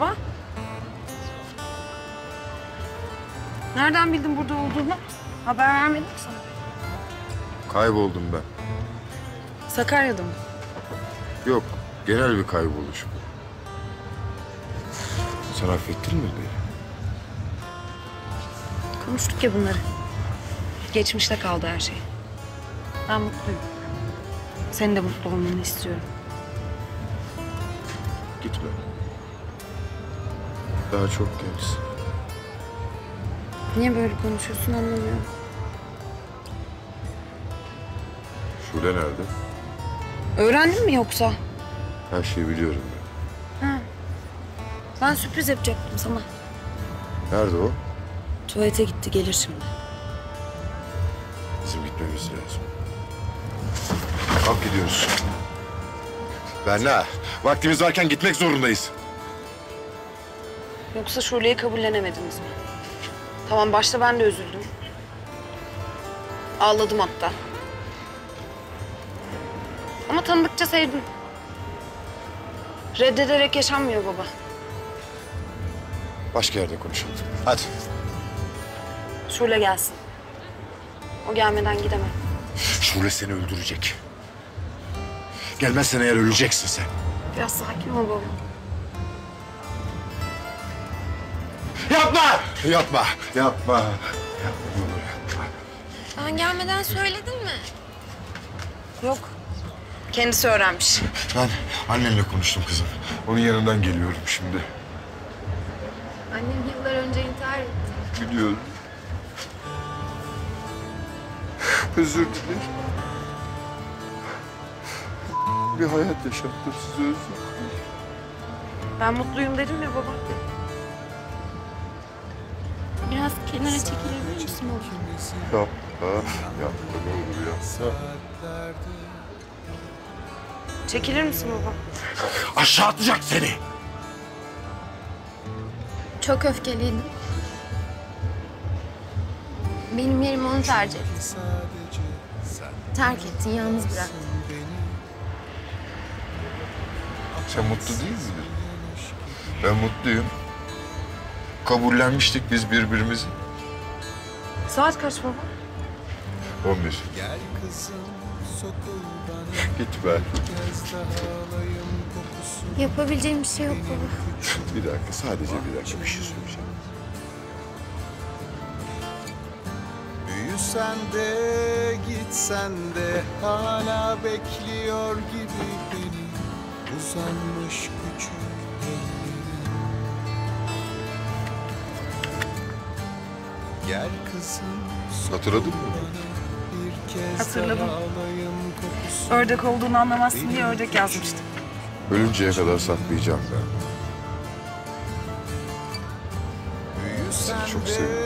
Baba? Nereden bildin burada olduğunu? Haber vermedin mi sana? Kayboldum ben. Sakarya'da mı? Yok, genel bir kayboluş bu. Sen affettin mi beni? Konuştuk ya bunları. Geçmişte kaldı her şey. Ben mutluyum. Senin de mutlu olmanı istiyorum. Gitme. Daha çok gençsin. Niye böyle konuşuyorsun anlamıyorum. Şule nerede? Öğrendin mi yoksa? Her şeyi biliyorum ben. Ben sürpriz yapacaktım sana. Nerede o? Tuvalete gitti gelir şimdi. Bizim gitmemiz lazım. Kalk gidiyoruz. Berna, vaktimiz varken gitmek zorundayız. Yoksa Şule'yi kabullenemediniz mi? Tamam başta ben de üzüldüm. Ağladım hatta. Ama tanıdıkça sevdim. Reddederek yaşanmıyor baba. Başka yerde konuşalım. Hadi. Şule gelsin. O gelmeden gidemem. Şule seni öldürecek. Gelmezsen eğer öleceksin sen. Biraz sakin ol baba. Yapma! Yapma! Yapma! Ben gelmeden söyledin mi? Yok. Kendisi öğrenmiş. Ben annenle konuştum kızım. Onun yanından geliyorum şimdi. Annem yıllar önce intihar etti. Biliyorum. Özür dilerim. Bir hayat yaşattım size özür dilerim. Ben mutluyum dedim ya baba. Kenara çekilebilir misin baba? Yapma, yapma ne olur yapma. Çekilir misin baba? Aşağı atacak seni. Çok öfkeliydim. Benim yerime onu tercih ettin. Terk ettin, yalnız bıraktın. Sen mutlu değil miydin? Ben mutluyum. Kabullenmiştik biz birbirimizi. Saat kaç baba? 11. Gel kızım sokul bana alayım kokusunu Yapabileceğim bir şey yok baba. Bir dakika, sadece bir dakika bir şey söyleyeceğim. Büyüsen de gitsen de hala bekliyor gibi beni Uzanmış küçük ellerin Gel kızım Hatırladın mı? bana bir kez Hatırladım. Ördek olduğunu anlamazsın diye ördek yazmıştım. Ölünceye kadar saklayacağım ben. Seni çok de seviyorum.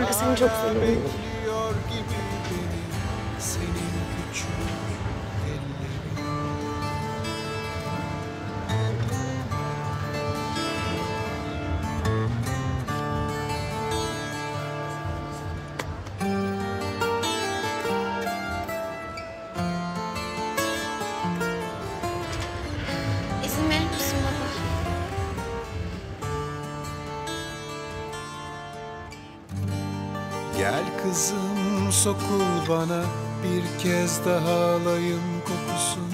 Ben de seni çok seviyorum. Gel kızım sokul bana bir kez daha alayım kokusun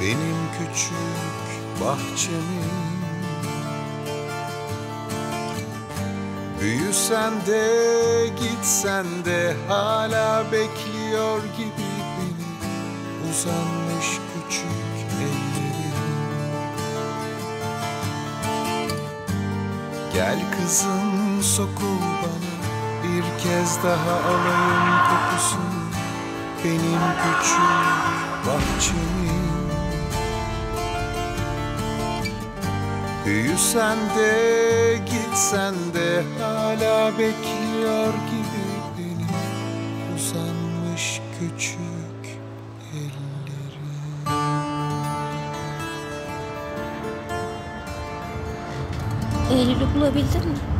benim küçük bahçemin. Büyüsen de gitsen de hala bekliyor gibi beni uzanmış küçük ellerin. Gel kızım sokul kez daha alayım kokusunu benim küçük bahçemin. Büyüsen de gitsen de hala bekliyor gibi beni uzanmış küçük ellerin. Eylül'ü bulabildin mi?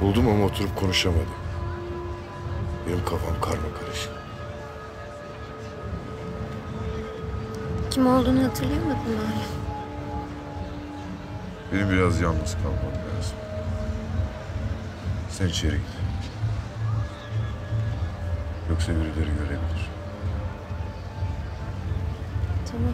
Buldum ama oturup konuşamadım. Benim kafam karma karışık. Kim olduğunu hatırlayamadın mı hala? Benim biraz yalnız kalmam lazım. Sen içeri git. Yoksa birileri görebilir. Tamam.